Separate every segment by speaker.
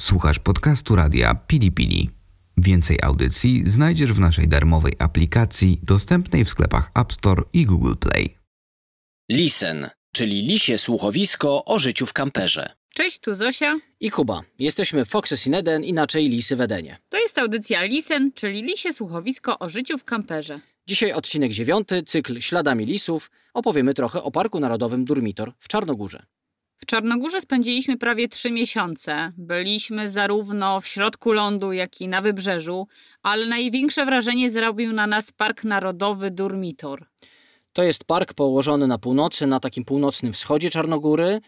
Speaker 1: Słuchasz podcastu radia Pili Pili. Więcej audycji znajdziesz w naszej darmowej aplikacji dostępnej w sklepach App Store i Google Play.
Speaker 2: Lisen, czyli lisie słuchowisko o życiu w kamperze.
Speaker 3: Cześć, tu Zosia.
Speaker 2: I Kuba. Jesteśmy Foxes in Eden, inaczej Lisy w Edenie.
Speaker 3: To jest audycja Lisen, czyli lisie słuchowisko o życiu w kamperze.
Speaker 2: Dzisiaj odcinek dziewiąty, cykl Śladami Lisów. Opowiemy trochę o Parku Narodowym Durmitor w Czarnogórze.
Speaker 3: W Czarnogórze spędziliśmy prawie trzy miesiące. Byliśmy zarówno w środku lądu, jak i na wybrzeżu, ale największe wrażenie zrobił na nas Park Narodowy Durmitor.
Speaker 2: To jest park położony na północy, na takim północnym wschodzie Czarnogóry.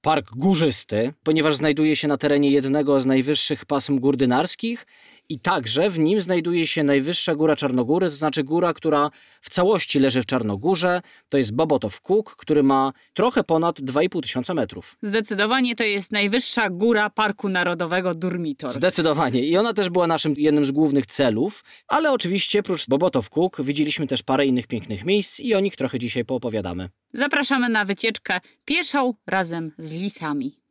Speaker 2: Park górzysty, ponieważ znajduje się na terenie jednego z najwyższych pasm gór dynarskich i także w nim znajduje się najwyższa góra Czarnogóry, to znaczy góra, która w całości leży w Czarnogórze. To jest Bobotow Kuk, który ma trochę ponad 2,5 tysiąca metrów.
Speaker 3: Zdecydowanie to jest najwyższa góra Parku Narodowego Durmitor.
Speaker 2: Zdecydowanie. I ona też była naszym jednym z głównych celów, ale oczywiście prócz Bobotow Kuk widzieliśmy też parę innych pięknych miejsc i o nich trochę dzisiaj poopowiadamy.
Speaker 3: Zapraszamy na wycieczkę pieszą razem z lisami.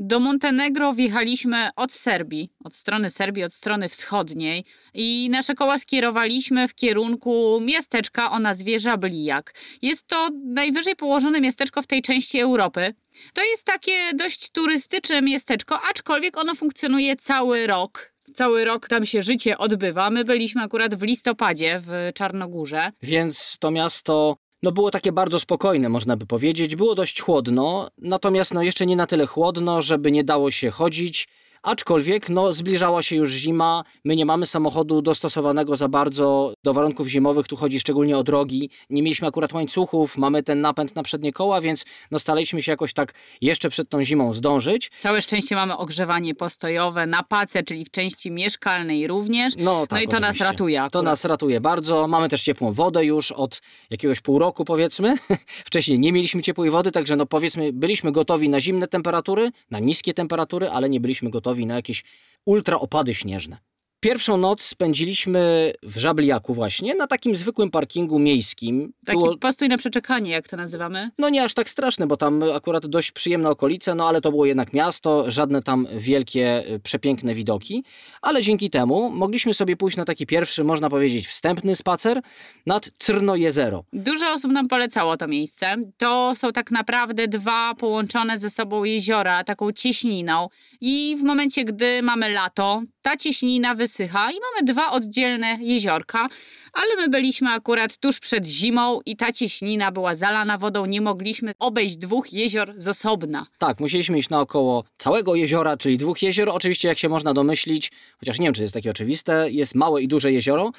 Speaker 3: Do Montenegro wjechaliśmy od Serbii, od strony Serbii, od strony wschodniej i nasze koła skierowaliśmy w kierunku miasteczka o nazwie Żablijak. Jest to najwyżej położone miasteczko w tej części Europy. To jest takie dość turystyczne miasteczko, aczkolwiek ono funkcjonuje cały rok. Cały rok tam się życie odbywa. My byliśmy akurat w listopadzie w Czarnogórze.
Speaker 2: Więc to miasto no było takie bardzo spokojne, można by powiedzieć. Było dość chłodno, natomiast no jeszcze nie na tyle chłodno, żeby nie dało się chodzić. Aczkolwiek no, zbliżała się już zima, my nie mamy samochodu dostosowanego za bardzo do warunków zimowych, tu chodzi szczególnie o drogi. Nie mieliśmy akurat łańcuchów, mamy ten napęd na przednie koła, więc no, staraliśmy się jakoś tak jeszcze przed tą zimą zdążyć.
Speaker 3: Całe szczęście mamy ogrzewanie postojowe na pace, czyli w części mieszkalnej również.
Speaker 2: No, tak,
Speaker 3: no i to
Speaker 2: oczywiście.
Speaker 3: nas ratuje. Akurat.
Speaker 2: To nas ratuje bardzo. Mamy też ciepłą wodę już od jakiegoś pół roku powiedzmy. Wcześniej nie mieliśmy ciepłej wody, także no powiedzmy byliśmy gotowi na zimne temperatury, na niskie temperatury, ale nie byliśmy gotowi na jakieś ultra opady śnieżne. Pierwszą noc spędziliśmy w Żabliaku właśnie, na takim zwykłym parkingu miejskim.
Speaker 3: Taki
Speaker 2: Było,
Speaker 3: postój na przeczekanie, jak to nazywamy.
Speaker 2: no nie aż tak straszne, bo tam akurat dość przyjemne okolice, no ale to było jednak miasto, żadne tam wielkie, y, przepiękne widoki, ale dzięki temu mogliśmy sobie pójść na taki pierwszy, można powiedzieć, wstępny spacer nad Cyrno Jezero.
Speaker 3: Dużo osób nam polecało to miejsce. To są tak naprawdę dwa połączone ze sobą jeziora, taką cieśniną. I w momencie, gdy mamy lato, ta cieśnina wysycha i mamy dwa oddzielne jeziorka. Ale my byliśmy akurat tuż przed zimą i ta cieśnina była zalana wodą. Nie mogliśmy obejść dwóch jezior z osobna.
Speaker 2: Tak, musieliśmy iść naokoło całego jeziora, czyli dwóch jezior. Oczywiście, jak się można domyślić, chociaż nie wiem, czy jest takie oczywiste, jest małe i duże jezioro.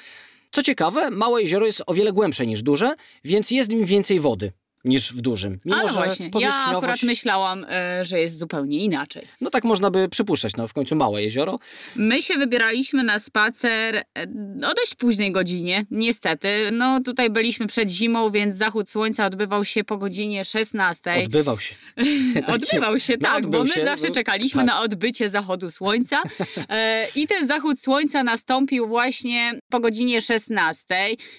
Speaker 2: Co ciekawe, małe jezioro jest o wiele głębsze niż duże, więc jest w nim więcej wody niż w dużym.
Speaker 3: A no
Speaker 2: że
Speaker 3: właśnie, ja akurat myślałam, e, że jest zupełnie inaczej.
Speaker 2: No tak można by przypuszczać, no w końcu małe jezioro.
Speaker 3: My się wybieraliśmy na spacer e, o dość późnej godzinie, niestety. No tutaj byliśmy przed zimą, więc zachód słońca odbywał się po godzinie 16.
Speaker 2: Odbywał się.
Speaker 3: Odbywał się,
Speaker 2: No,
Speaker 3: tak,
Speaker 2: odbył
Speaker 3: bo my
Speaker 2: się,
Speaker 3: zawsze
Speaker 2: no,
Speaker 3: czekaliśmy
Speaker 2: tak.
Speaker 3: na odbycie zachodu słońca. E, I ten zachód słońca nastąpił właśnie po godzinie 16.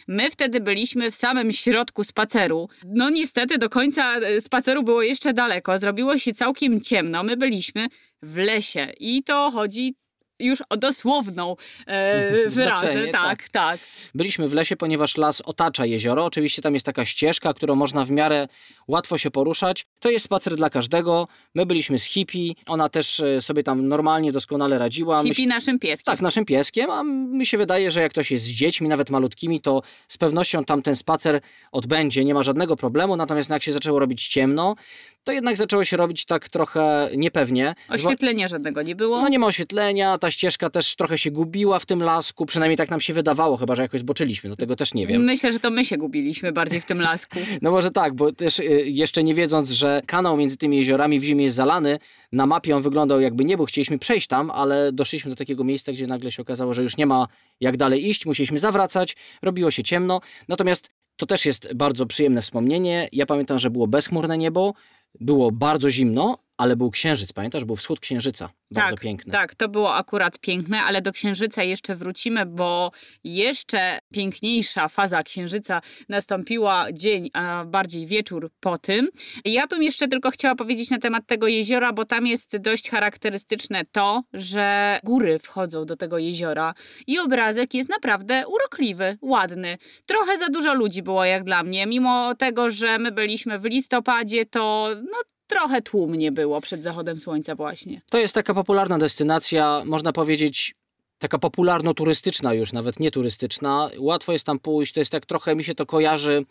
Speaker 3: My wtedy byliśmy w samym środku spaceru. No niestety do końca e, spaceru było jeszcze daleko. Zrobiło się całkiem ciemno. My byliśmy w lesie i to chodzi już o dosłowną e, wyrazę.
Speaker 2: Znaczenie,
Speaker 3: Tak,
Speaker 2: tak.
Speaker 3: tak.
Speaker 2: Byliśmy w lesie, ponieważ las otacza jezioro. Oczywiście tam jest taka ścieżka, którą można w miarę łatwo się poruszać. To jest spacer dla każdego. My byliśmy z hippie. Ona też e, sobie tam normalnie, doskonale radziła.
Speaker 3: Hippie naszym pieskiem.
Speaker 2: Tak, naszym pieskiem, a mi się wydaje, że jak ktoś jest z dziećmi, nawet malutkimi, to z pewnością tam ten spacer odbędzie, nie ma żadnego problemu. Natomiast jak się zaczęło robić ciemno, to jednak zaczęło się robić tak trochę niepewnie.
Speaker 3: Oświetlenia żadnego nie było.
Speaker 2: no nie ma oświetlenia, ta ścieżka też trochę się gubiła w tym lasku, przynajmniej tak nam się wydawało, chyba że jakoś zboczyliśmy, no tego też nie wiem.
Speaker 3: Myślę, że to my się gubiliśmy bardziej w tym lasku.
Speaker 2: No może tak, bo też y, jeszcze nie wiedząc, że kanał między tymi jeziorami w zimie jest zalany, na mapie on wyglądał jakby nie był, chcieliśmy przejść tam, ale doszliśmy do takiego miejsca, gdzie nagle się okazało, że już nie ma jak dalej iść, musieliśmy zawracać, robiło się ciemno, natomiast to też jest bardzo przyjemne wspomnienie. Ja pamiętam, że było bezchmurne niebo, było bardzo zimno, ale był księżyc, pamiętasz? Był wschód księżyca. Bardzo
Speaker 3: tak,
Speaker 2: piękny.
Speaker 3: Tak, to było akurat piękne, ale do księżyca jeszcze wrócimy, bo jeszcze piękniejsza faza księżyca nastąpiła dzień, a bardziej wieczór po tym. Ja bym jeszcze tylko chciała powiedzieć na temat tego jeziora, bo tam jest dość charakterystyczne to, że góry wchodzą do tego jeziora i obrazek jest naprawdę urokliwy, ładny. Trochę za dużo ludzi było jak dla mnie, mimo tego, że my byliśmy w listopadzie, to no, trochę tłumnie było przed zachodem słońca właśnie.
Speaker 2: To jest taka popularna destynacja, można powiedzieć taka popularno-turystyczna już, nawet nie turystyczna. Łatwo jest tam pójść, to jest tak trochę, mi się to kojarzy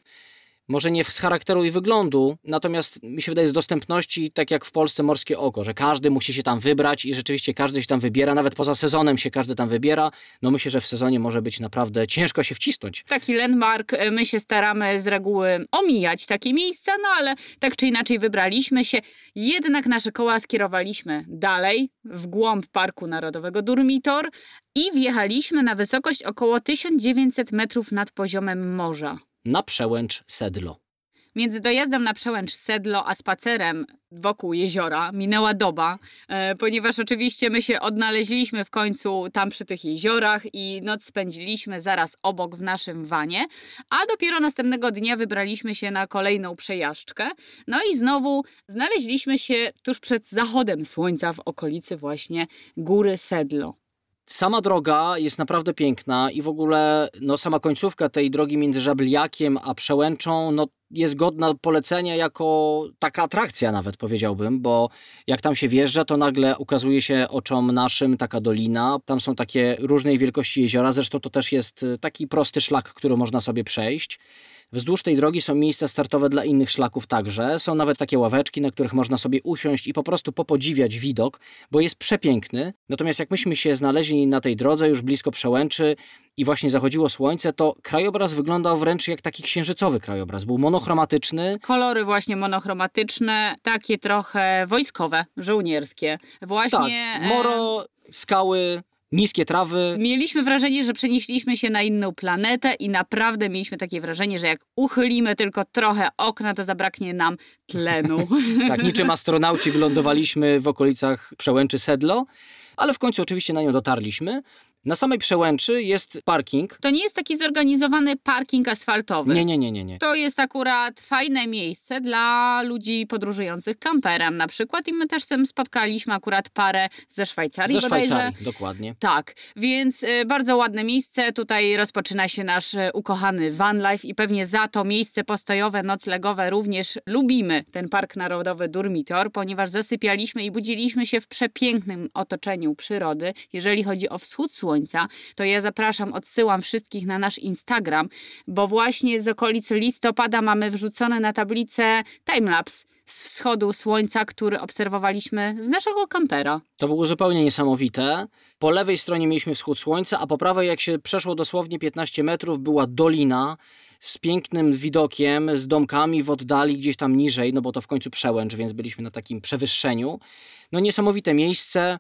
Speaker 2: może nie z charakteru i wyglądu, natomiast mi się wydaje z dostępności, tak jak w Polsce Morskie Oko, że każdy musi się tam wybrać i rzeczywiście każdy się tam wybiera, nawet poza sezonem się każdy tam wybiera. No myślę, że w sezonie może być naprawdę ciężko się wcisnąć.
Speaker 3: Taki landmark, e, my się staramy z reguły omijać takie miejsca, no ale tak czy inaczej wybraliśmy się. Jednak nasze koła skierowaliśmy dalej, w głąb Parku Narodowego Durmitor i wjechaliśmy na wysokość około 1900 metrów nad poziomem morza
Speaker 2: na przełęcz Sedlo.
Speaker 3: Między dojazdem na przełęcz Sedlo a spacerem wokół jeziora minęła doba, e, ponieważ oczywiście my się odnaleźliśmy w końcu tam przy tych jeziorach i noc spędziliśmy zaraz obok w naszym wanie, a dopiero następnego dnia wybraliśmy się na kolejną przejażdżkę. No i znowu znaleźliśmy się tuż przed zachodem słońca w okolicy właśnie góry Sedlo.
Speaker 2: Sama droga jest naprawdę piękna i w ogóle no, sama końcówka tej drogi między Żabliakiem a Przełęczą no, jest godna polecenia jako taka atrakcja nawet powiedziałbym, bo jak tam się wjeżdża, to nagle ukazuje się oczom naszym taka dolina. Tam są takie różnej wielkości jeziora, zresztą to też jest taki prosty szlak, który można sobie przejść. Wzdłuż tej drogi są miejsca startowe dla innych szlaków także. Są nawet takie ławeczki, na których można sobie usiąść i po prostu popodziwiać widok, bo jest przepiękny. Natomiast jak myśmy się znaleźli na tej drodze, już blisko przełęczy i właśnie zachodziło słońce, to krajobraz wyglądał wręcz jak taki księżycowy krajobraz. Był monochromatyczny.
Speaker 3: Kolory właśnie monochromatyczne, takie trochę wojskowe, żołnierskie. Właśnie...
Speaker 2: Tak, moro, skały, niskie trawy.
Speaker 3: Mieliśmy wrażenie, że przenieśliśmy się na inną planetę i naprawdę mieliśmy takie wrażenie, że jak uchylimy tylko trochę okna, to zabraknie nam tlenu.
Speaker 2: tak, niczym astronauci wylądowaliśmy w okolicach przełęczy Sedlo, ale w końcu oczywiście na nią dotarliśmy. Na samej przełęczy jest parking.
Speaker 3: To nie jest taki zorganizowany parking asfaltowy.
Speaker 2: Nie, nie, nie, nie, nie.
Speaker 3: To jest akurat fajne miejsce dla ludzi podróżujących kamperem na przykład i my też tym spotkaliśmy akurat parę ze Szwajcarii
Speaker 2: Ze Szwajcarii, dokładnie.
Speaker 3: Tak, więc y, bardzo ładne miejsce. Tutaj rozpoczyna się nasz y, ukochany van life i pewnie za to miejsce postojowe, noclegowe również lubimy ten Park Narodowy Durmitor, ponieważ zasypialiśmy i budziliśmy się w przepięknym otoczeniu przyrody, jeżeli chodzi o wschód słońca to ja zapraszam, odsyłam wszystkich na nasz Instagram, bo właśnie z okolicy listopada mamy wrzucone na tablicę timelapse z wschodu słońca, który obserwowaliśmy z naszego kampera.
Speaker 2: To było zupełnie niesamowite. Po lewej stronie mieliśmy wschód słońca, a po prawej, jak się przeszło dosłownie 15 metrów, była dolina z pięknym widokiem, z domkami w oddali gdzieś tam niżej, no bo to w końcu przełęcz, więc byliśmy na takim przewyższeniu. No niesamowite miejsce.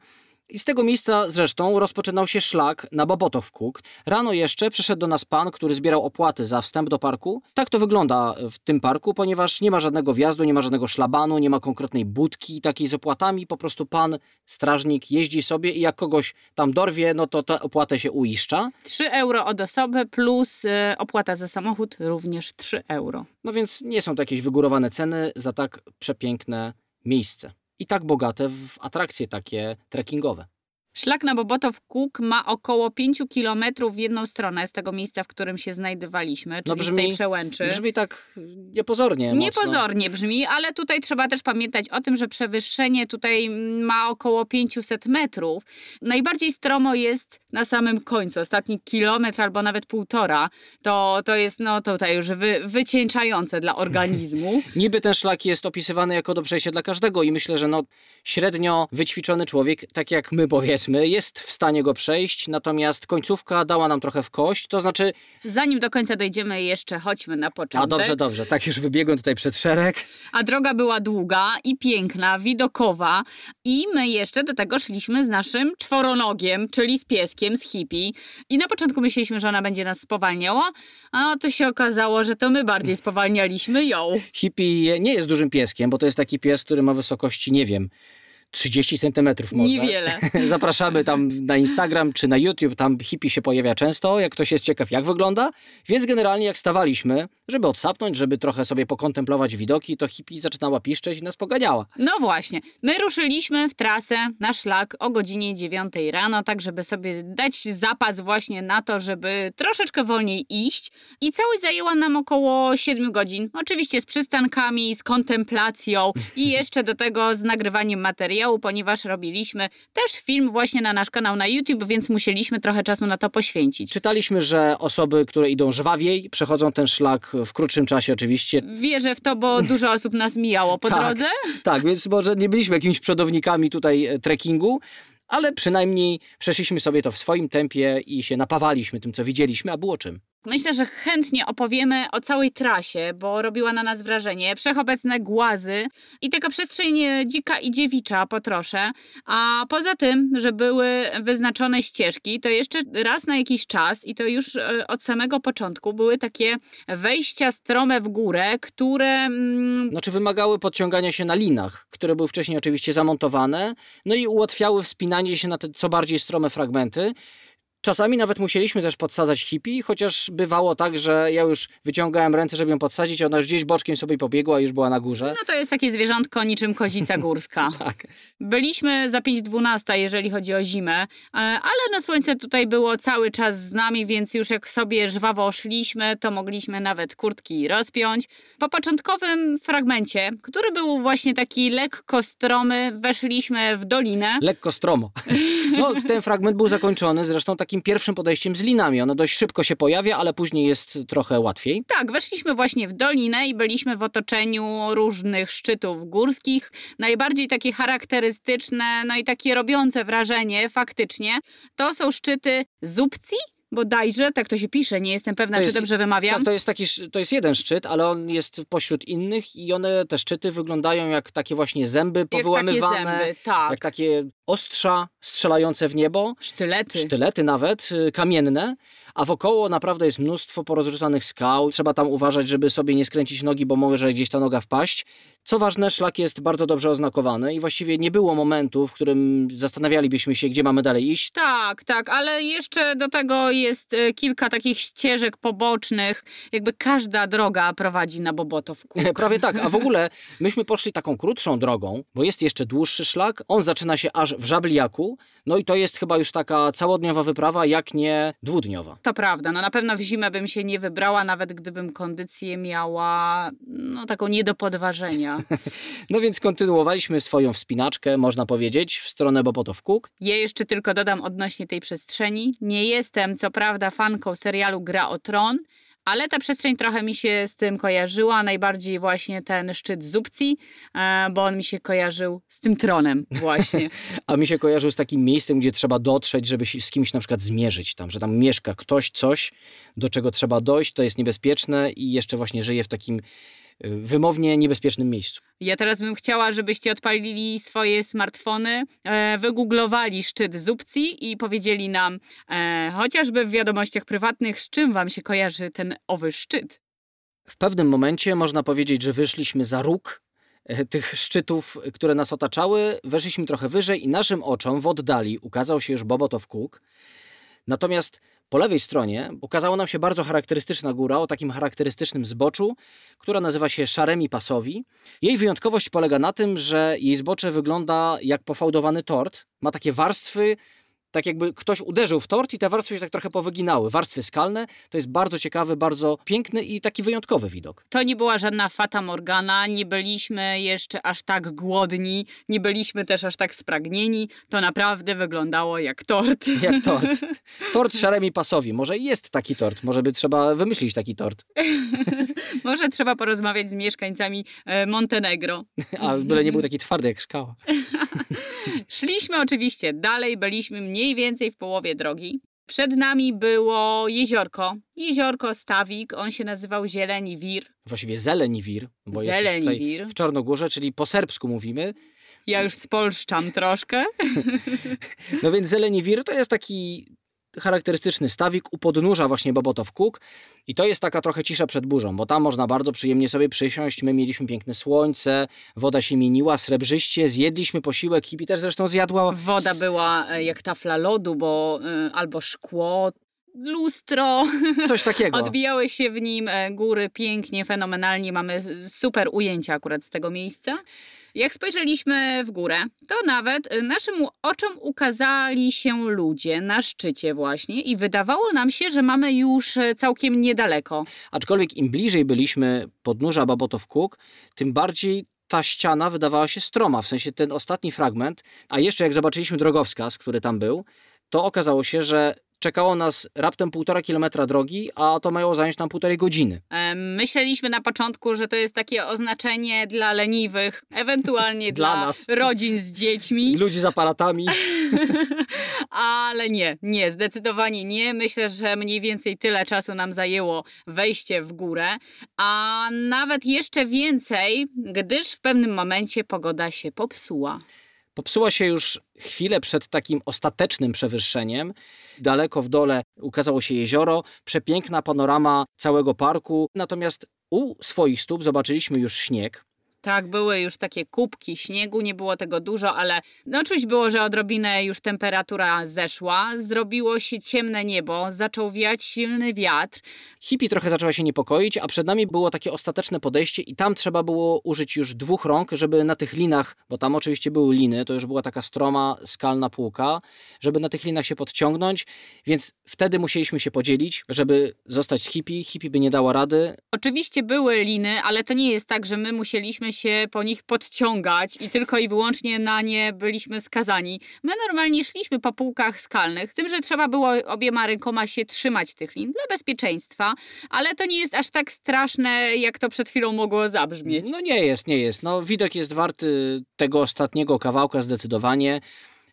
Speaker 2: I z tego miejsca zresztą rozpoczynał się szlak na Bobotow Kuk. Rano jeszcze przyszedł do nas pan, który zbierał opłaty za wstęp do parku. Tak to wygląda w tym parku, ponieważ nie ma żadnego wjazdu, nie ma żadnego szlabanu, nie ma konkretnej budki takiej z opłatami. Po prostu pan, strażnik jeździ sobie i jak kogoś tam dorwie, no to tę opłatę się uiszcza.
Speaker 3: 3 euro od osoby plus y, opłata za samochód również 3 euro.
Speaker 2: No więc nie są to jakieś wygórowane ceny za tak przepiękne miejsce i tak bogate w atrakcje takie trekkingowe.
Speaker 3: Szlak na Bobotow Kuk ma około 5 km w jedną stronę z tego miejsca, w którym się znajdowaliśmy, czyli no brzmi, z tej przełęczy.
Speaker 2: Brzmi tak niepozornie.
Speaker 3: Niepozornie mocno. brzmi, ale tutaj trzeba też pamiętać o tym, że przewyższenie tutaj ma około 500 metrów. Najbardziej stromo jest na samym końcu, ostatni kilometr albo nawet półtora. To, to jest no tutaj już wy, wycieńczające dla organizmu.
Speaker 2: Niby ten szlak jest opisywany jako do przejścia dla każdego i myślę, że no średnio wyćwiczony człowiek, tak jak my powiedzmy, jest w stanie go przejść, natomiast końcówka dała nam trochę w kość, to znaczy...
Speaker 3: Zanim do końca dojdziemy jeszcze, chodźmy na początek.
Speaker 2: A dobrze, dobrze, tak już wybiegłem tutaj przed szereg.
Speaker 3: A droga była długa i piękna, widokowa i my jeszcze do tego szliśmy z naszym czworonogiem, czyli z pieskiem, z hippie i na początku myśleliśmy, że ona będzie nas spowalniała, a to się okazało, że to my bardziej spowalnialiśmy ją.
Speaker 2: Hippie nie jest dużym pieskiem, bo to jest taki pies, który ma wysokości, nie wiem, 30 centymetrów może.
Speaker 3: Niewiele.
Speaker 2: Zapraszamy tam na Instagram czy na YouTube, tam hippie się pojawia często, jak ktoś jest ciekaw jak wygląda. Więc generalnie jak stawaliśmy, żeby odsapnąć, żeby trochę sobie pokontemplować widoki, to hippie zaczynała piszczeć i nas poganiała.
Speaker 3: No właśnie, my ruszyliśmy w trasę na szlak o godzinie 9 rano, tak żeby sobie dać zapas właśnie na to, żeby troszeczkę wolniej iść i całość zajęła nam około 7 godzin. Oczywiście z przystankami, z kontemplacją i jeszcze do tego z nagrywaniem materiału materiału, ponieważ robiliśmy też film właśnie na nasz kanał na YouTube, więc musieliśmy trochę czasu na to poświęcić.
Speaker 2: Czytaliśmy, że osoby, które idą żwawiej, przechodzą ten szlak w krótszym czasie oczywiście.
Speaker 3: Wierzę w to, bo dużo osób nas mijało po
Speaker 2: tak,
Speaker 3: drodze.
Speaker 2: Tak, więc może nie byliśmy jakimiś przodownikami tutaj e, trekkingu, ale przynajmniej przeszliśmy sobie to w swoim tempie i się napawaliśmy tym, co widzieliśmy, a było czym.
Speaker 3: Myślę, że chętnie opowiemy o całej trasie, bo robiła na nas wrażenie. Wszechobecne głazy i taka przestrzeń dzika i dziewicza po trosze. A poza tym, że były wyznaczone ścieżki, to jeszcze raz na jakiś czas i to już e, od samego początku były takie wejścia strome w górę, które...
Speaker 2: Mm... Znaczy wymagały podciągania się na linach, które były wcześniej oczywiście zamontowane, no i ułatwiały wspinanie się na te co bardziej strome fragmenty. Czasami nawet musieliśmy też podsadzać hippie, chociaż bywało tak, że ja już wyciągałem ręce, żeby ją podsadzić, ona już gdzieś boczkiem sobie pobiegła i już była na górze.
Speaker 3: No to jest takie zwierzątko niczym kozica górska.
Speaker 2: tak.
Speaker 3: Byliśmy za 5.12, jeżeli chodzi o zimę, e, ale no słońce tutaj było cały czas z nami, więc już jak sobie żwawo szliśmy, to mogliśmy nawet kurtki rozpiąć. Po początkowym fragmencie, który był właśnie taki lekko stromy, weszliśmy w dolinę.
Speaker 2: Lekko stromo. No, ten fragment był zakończony zresztą tak takim pierwszym podejściem z linami. Ono dość szybko się pojawia, ale później jest trochę łatwiej.
Speaker 3: Tak, weszliśmy właśnie w dolinę i byliśmy w otoczeniu różnych szczytów górskich. Najbardziej takie charakterystyczne, no i takie robiące wrażenie faktycznie, to są szczyty Zubci bodajże, tak to się pisze, nie jestem pewna, to czy jest, dobrze wymawiam.
Speaker 2: Tak, to jest, taki, to jest jeden szczyt, ale on jest pośród innych i one, te szczyty wyglądają jak takie właśnie zęby powyłamywane. Jak takie zęby, tak. Jak takie ostrza strzelające w niebo.
Speaker 3: Sztylety.
Speaker 2: Sztylety nawet, y, kamienne a wokoło naprawdę jest mnóstwo porozrzucanych skał. Trzeba tam uważać, żeby sobie nie skręcić nogi, bo może gdzieś ta noga wpaść. Co ważne, szlak jest bardzo dobrze oznakowany i właściwie nie było momentu, w którym zastanawialibyśmy się, gdzie mamy dalej iść.
Speaker 3: Tak, tak, ale jeszcze do tego jest e, kilka takich ścieżek pobocznych. Jakby każda droga prowadzi na Bobotów.
Speaker 2: Prawie tak, a w ogóle myśmy poszli taką krótszą drogą, bo jest jeszcze dłuższy szlak. On zaczyna się aż w Żabliaku, no i to jest chyba już taka całodniowa wyprawa, jak nie dwudniowa.
Speaker 3: To prawda, no na pewno w zimę bym się nie wybrała, nawet gdybym kondycję miała no taką nie do podważenia.
Speaker 2: no więc kontynuowaliśmy swoją wspinaczkę, można powiedzieć, w stronę Bobotow Kuk.
Speaker 3: Ja jeszcze tylko dodam odnośnie tej przestrzeni. Nie jestem co prawda fanką serialu Gra o Tron, ale ta przestrzeń trochę mi się z tym kojarzyła, najbardziej właśnie ten szczyt Zubci, e, bo on mi się kojarzył z tym tronem właśnie.
Speaker 2: A mi się kojarzył z takim miejscem, gdzie trzeba dotrzeć, żeby się z kimś na przykład zmierzyć tam, że tam mieszka ktoś, coś, do czego trzeba dojść, to jest niebezpieczne i jeszcze właśnie żyje w takim wymownie niebezpiecznym miejscu.
Speaker 3: Ja teraz bym chciała, żebyście odpalili swoje smartfony, e, wygooglowali szczyt Zubci i powiedzieli nam e, chociażby w wiadomościach prywatnych, z czym wam się kojarzy ten owy szczyt.
Speaker 2: W pewnym momencie można powiedzieć, że wyszliśmy za róg e, tych szczytów, które nas otaczały, weszliśmy trochę wyżej i naszym oczom w oddali ukazał się już Bobotow Kuk. Natomiast po lewej stronie ukazała nam się bardzo charakterystyczna góra o takim charakterystycznym zboczu, która nazywa się Szaremi Pasowi. Jej wyjątkowość polega na tym, że jej zbocze wygląda jak pofałdowany tort. Ma takie warstwy tak jakby ktoś uderzył w tort i te warstwy się tak trochę powyginały. Warstwy skalne to jest bardzo ciekawy, bardzo piękny i taki wyjątkowy widok.
Speaker 3: To nie była żadna fata morgana, nie byliśmy jeszcze aż tak głodni, nie byliśmy też aż tak spragnieni. To naprawdę wyglądało jak tort.
Speaker 2: Jak tort. Tort Szeremi Pasowi. Może jest taki tort, może by trzeba wymyślić taki tort.
Speaker 3: Może trzeba porozmawiać z mieszkańcami e, Montenegro.
Speaker 2: A byle nie był taki twardy jak skała.
Speaker 3: Szliśmy oczywiście dalej, byliśmy mniej więcej w połowie drogi. Przed nami było jeziorko. Jeziorko Stawik, on się nazywał Zieleni Wir.
Speaker 2: Właściwie Zeleniwir, bo jest
Speaker 3: Zeleni
Speaker 2: tutaj
Speaker 3: Wir.
Speaker 2: w Czarnogórze, czyli po serbsku mówimy.
Speaker 3: Ja już spolszczam troszkę.
Speaker 2: No więc Zeleniwir to jest taki charakterystyczny stawik u podnóża właśnie Bobotow Kuk i to jest taka trochę cisza przed burzą, bo tam można bardzo przyjemnie sobie przysiąść. My mieliśmy piękne słońce, woda się mieniła srebrzyście, zjedliśmy posiłek, hippie też zresztą zjadła.
Speaker 3: Woda była e, jak tafla lodu, bo e, albo szkło, lustro.
Speaker 2: Coś takiego.
Speaker 3: Odbijały się w nim e, góry pięknie, fenomenalnie. Mamy super ujęcia akurat z tego miejsca. Jak spojrzeliśmy w górę, to nawet e, naszym oczom ukazali się ludzie na szczycie właśnie i wydawało nam się, że mamy już e, całkiem niedaleko.
Speaker 2: Aczkolwiek im bliżej byliśmy podnóża Bobotow Kuk, tym bardziej ta ściana wydawała się stroma, w sensie ten ostatni fragment, a jeszcze jak zobaczyliśmy drogowskaz, który tam był, to okazało się, że czekało nas raptem półtora kilometra drogi, a to miało zająć nam półtorej godziny.
Speaker 3: Myśleliśmy na początku, że to jest takie oznaczenie dla leniwych, ewentualnie
Speaker 2: Dla
Speaker 3: dla,
Speaker 2: nas.
Speaker 3: rodzin z dziećmi.
Speaker 2: Ludzi z aparatami.
Speaker 3: Ale nie, nie, zdecydowanie nie. Myślę, że mniej więcej tyle czasu nam zajęło wejście w górę, a nawet jeszcze więcej, gdyż w pewnym momencie pogoda się popsuła.
Speaker 2: Popsuła się już chwilę przed takim ostatecznym przewyższeniem. Daleko w dole ukazało się jezioro, przepiękna panorama całego parku. Natomiast u swoich stóp zobaczyliśmy już śnieg.
Speaker 3: Tak, były już takie kubki śniegu, nie było tego dużo, ale no czuć było, że odrobinę już temperatura zeszła, zrobiło się ciemne niebo, zaczął wiać silny wiatr.
Speaker 2: Hippie trochę zaczęła się niepokoić, a przed nami było takie ostateczne podejście i tam trzeba było użyć już dwóch rąk, żeby na tych linach, bo tam oczywiście były liny, to już była taka stroma, skalna półka, żeby na tych linach się podciągnąć, więc wtedy musieliśmy się podzielić, żeby zostać z hippie. Hippie by nie dała rady.
Speaker 3: Oczywiście były liny, ale to nie jest tak, że my musieliśmy się po nich podciągać i tylko i wyłącznie na nie byliśmy skazani. My normalnie szliśmy po półkach skalnych, tym, że trzeba było obiema rękoma się trzymać tych lin dla bezpieczeństwa, ale to nie jest aż tak straszne, jak to przed chwilą mogło zabrzmieć.
Speaker 2: No nie jest, nie jest. No, widok jest warty tego ostatniego kawałka zdecydowanie.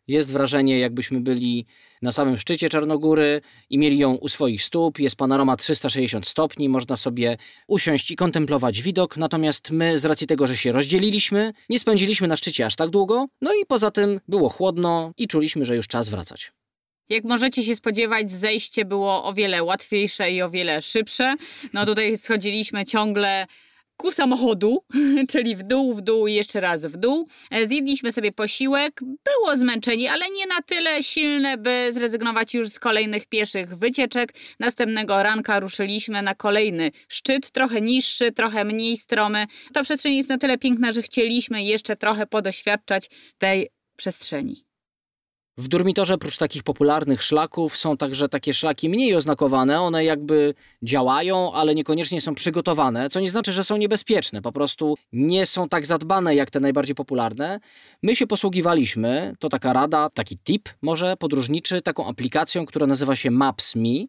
Speaker 2: Jest wrażenie, jakbyśmy byli na samym szczycie Czarnogóry i mieli ją u swoich stóp. Jest panorama 360 stopni, można sobie usiąść i kontemplować widok. Natomiast my, z racji tego, że się rozdzieliliśmy, nie spędziliśmy na szczycie aż tak długo. No i poza tym było chłodno i czuliśmy, że już czas wracać.
Speaker 3: Jak możecie się spodziewać, zejście było o wiele łatwiejsze i o wiele szybsze. No tutaj schodziliśmy ciągle ku samochodu, czyli w dół, w dół jeszcze raz w dół. E, Zjedliśmy sobie posiłek, było zmęczenie, ale nie na tyle silne, by zrezygnować już z kolejnych pieszych wycieczek. Następnego ranka ruszyliśmy na kolejny szczyt, trochę niższy, trochę mniej stromy. Ta przestrzeń jest na tyle piękna, że chcieliśmy jeszcze trochę podoświadczać tej przestrzeni.
Speaker 2: W Durmitorze prócz takich popularnych szlaków są także takie szlaki mniej oznakowane. One jakby działają, ale niekoniecznie są przygotowane, co nie znaczy, że są niebezpieczne. Po prostu nie są tak zadbane jak te najbardziej popularne. My się posługiwaliśmy, to taka rada, taki tip może podróżniczy, taką aplikacją, która nazywa się Maps.me.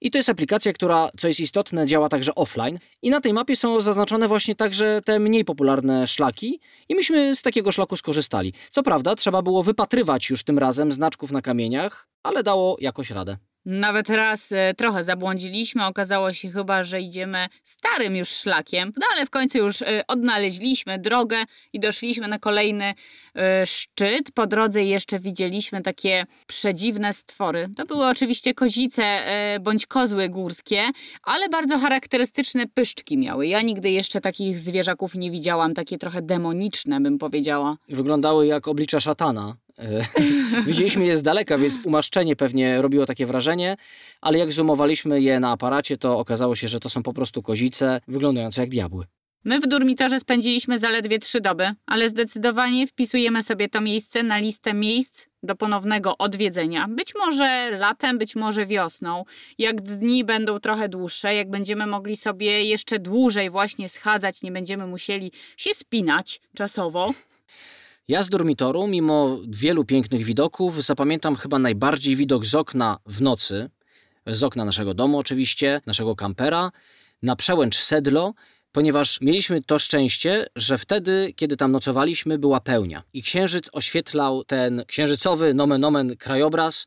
Speaker 2: I to jest aplikacja, która, co jest istotne, działa także offline. I na tej mapie są zaznaczone właśnie także te mniej popularne szlaki. I myśmy z takiego szlaku skorzystali. Co prawda, trzeba było wypatrywać już tym razem znaczków na kamieniach, ale dało jakoś radę.
Speaker 3: Nawet raz e, trochę zabłądziliśmy, okazało się chyba, że idziemy starym już szlakiem, no ale w końcu już e, odnaleźliśmy drogę i doszliśmy na kolejny e, szczyt. Po drodze jeszcze widzieliśmy takie przedziwne stwory. To były oczywiście kozice e, bądź kozły górskie, ale bardzo charakterystyczne pyszczki miały. Ja nigdy jeszcze takich zwierzaków nie widziałam, takie trochę demoniczne bym powiedziała.
Speaker 2: Wyglądały jak oblicza szatana. E, Widzieliśmy je z daleka, więc umaszczenie pewnie robiło takie wrażenie, ale jak zoomowaliśmy je na aparacie, to okazało się, że to są po prostu kozice wyglądające jak diabły.
Speaker 3: My w dormitorze spędziliśmy zaledwie trzy doby, ale zdecydowanie wpisujemy sobie to miejsce na listę miejsc do ponownego odwiedzenia. Być może latem, być może wiosną. Jak dni będą trochę dłuższe, jak będziemy mogli sobie jeszcze dłużej właśnie schadzać, nie będziemy musieli się spinać czasowo.
Speaker 2: Ja z dormitoru, mimo wielu pięknych widoków, zapamiętam chyba najbardziej widok z okna w nocy. Z okna naszego domu, oczywiście, naszego kampera, na przełęcz Sedlo, ponieważ mieliśmy to szczęście, że wtedy, kiedy tam nocowaliśmy, była pełnia. I księżyc oświetlał ten księżycowy nomen omen krajobraz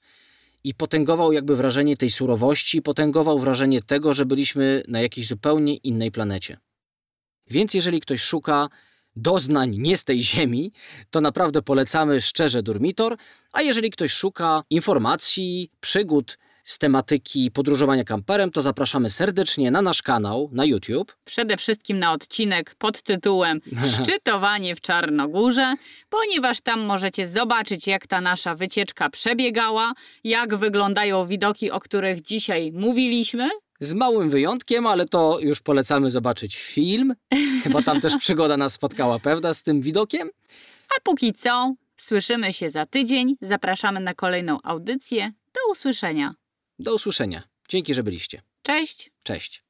Speaker 2: i potęgował jakby wrażenie tej surowości, potęgował wrażenie tego, że byliśmy na jakiejś zupełnie innej planecie. Więc jeżeli ktoś szuka doznań nie z tej ziemi, to naprawdę polecamy szczerze Durmitor, a jeżeli ktoś szuka informacji, przygód z tematyki podróżowania kamperem, to zapraszamy serdecznie na nasz kanał na YouTube.
Speaker 3: Przede wszystkim na odcinek pod tytułem Szczytowanie w Czarnogórze, ponieważ tam możecie zobaczyć, jak ta nasza wycieczka przebiegała, jak wyglądają widoki, o których dzisiaj mówiliśmy.
Speaker 2: Z małym wyjątkiem, ale to już polecamy zobaczyć film, bo tam też przygoda nas spotkała, pewna, z tym widokiem.
Speaker 3: A póki co, słyszymy się za tydzień. Zapraszamy na kolejną audycję. Do usłyszenia.
Speaker 2: Do usłyszenia. Dzięki, że byliście.
Speaker 3: Cześć.
Speaker 2: Cześć.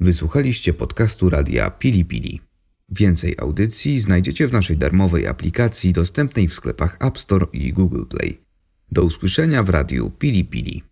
Speaker 1: Wysłuchaliście podcastu Radia Pili Pili. Więcej audycji znajdziecie w naszej darmowej aplikacji dostępnej w sklepach App Store i Google Play. Do usłyszenia w Radiu Pili Pili.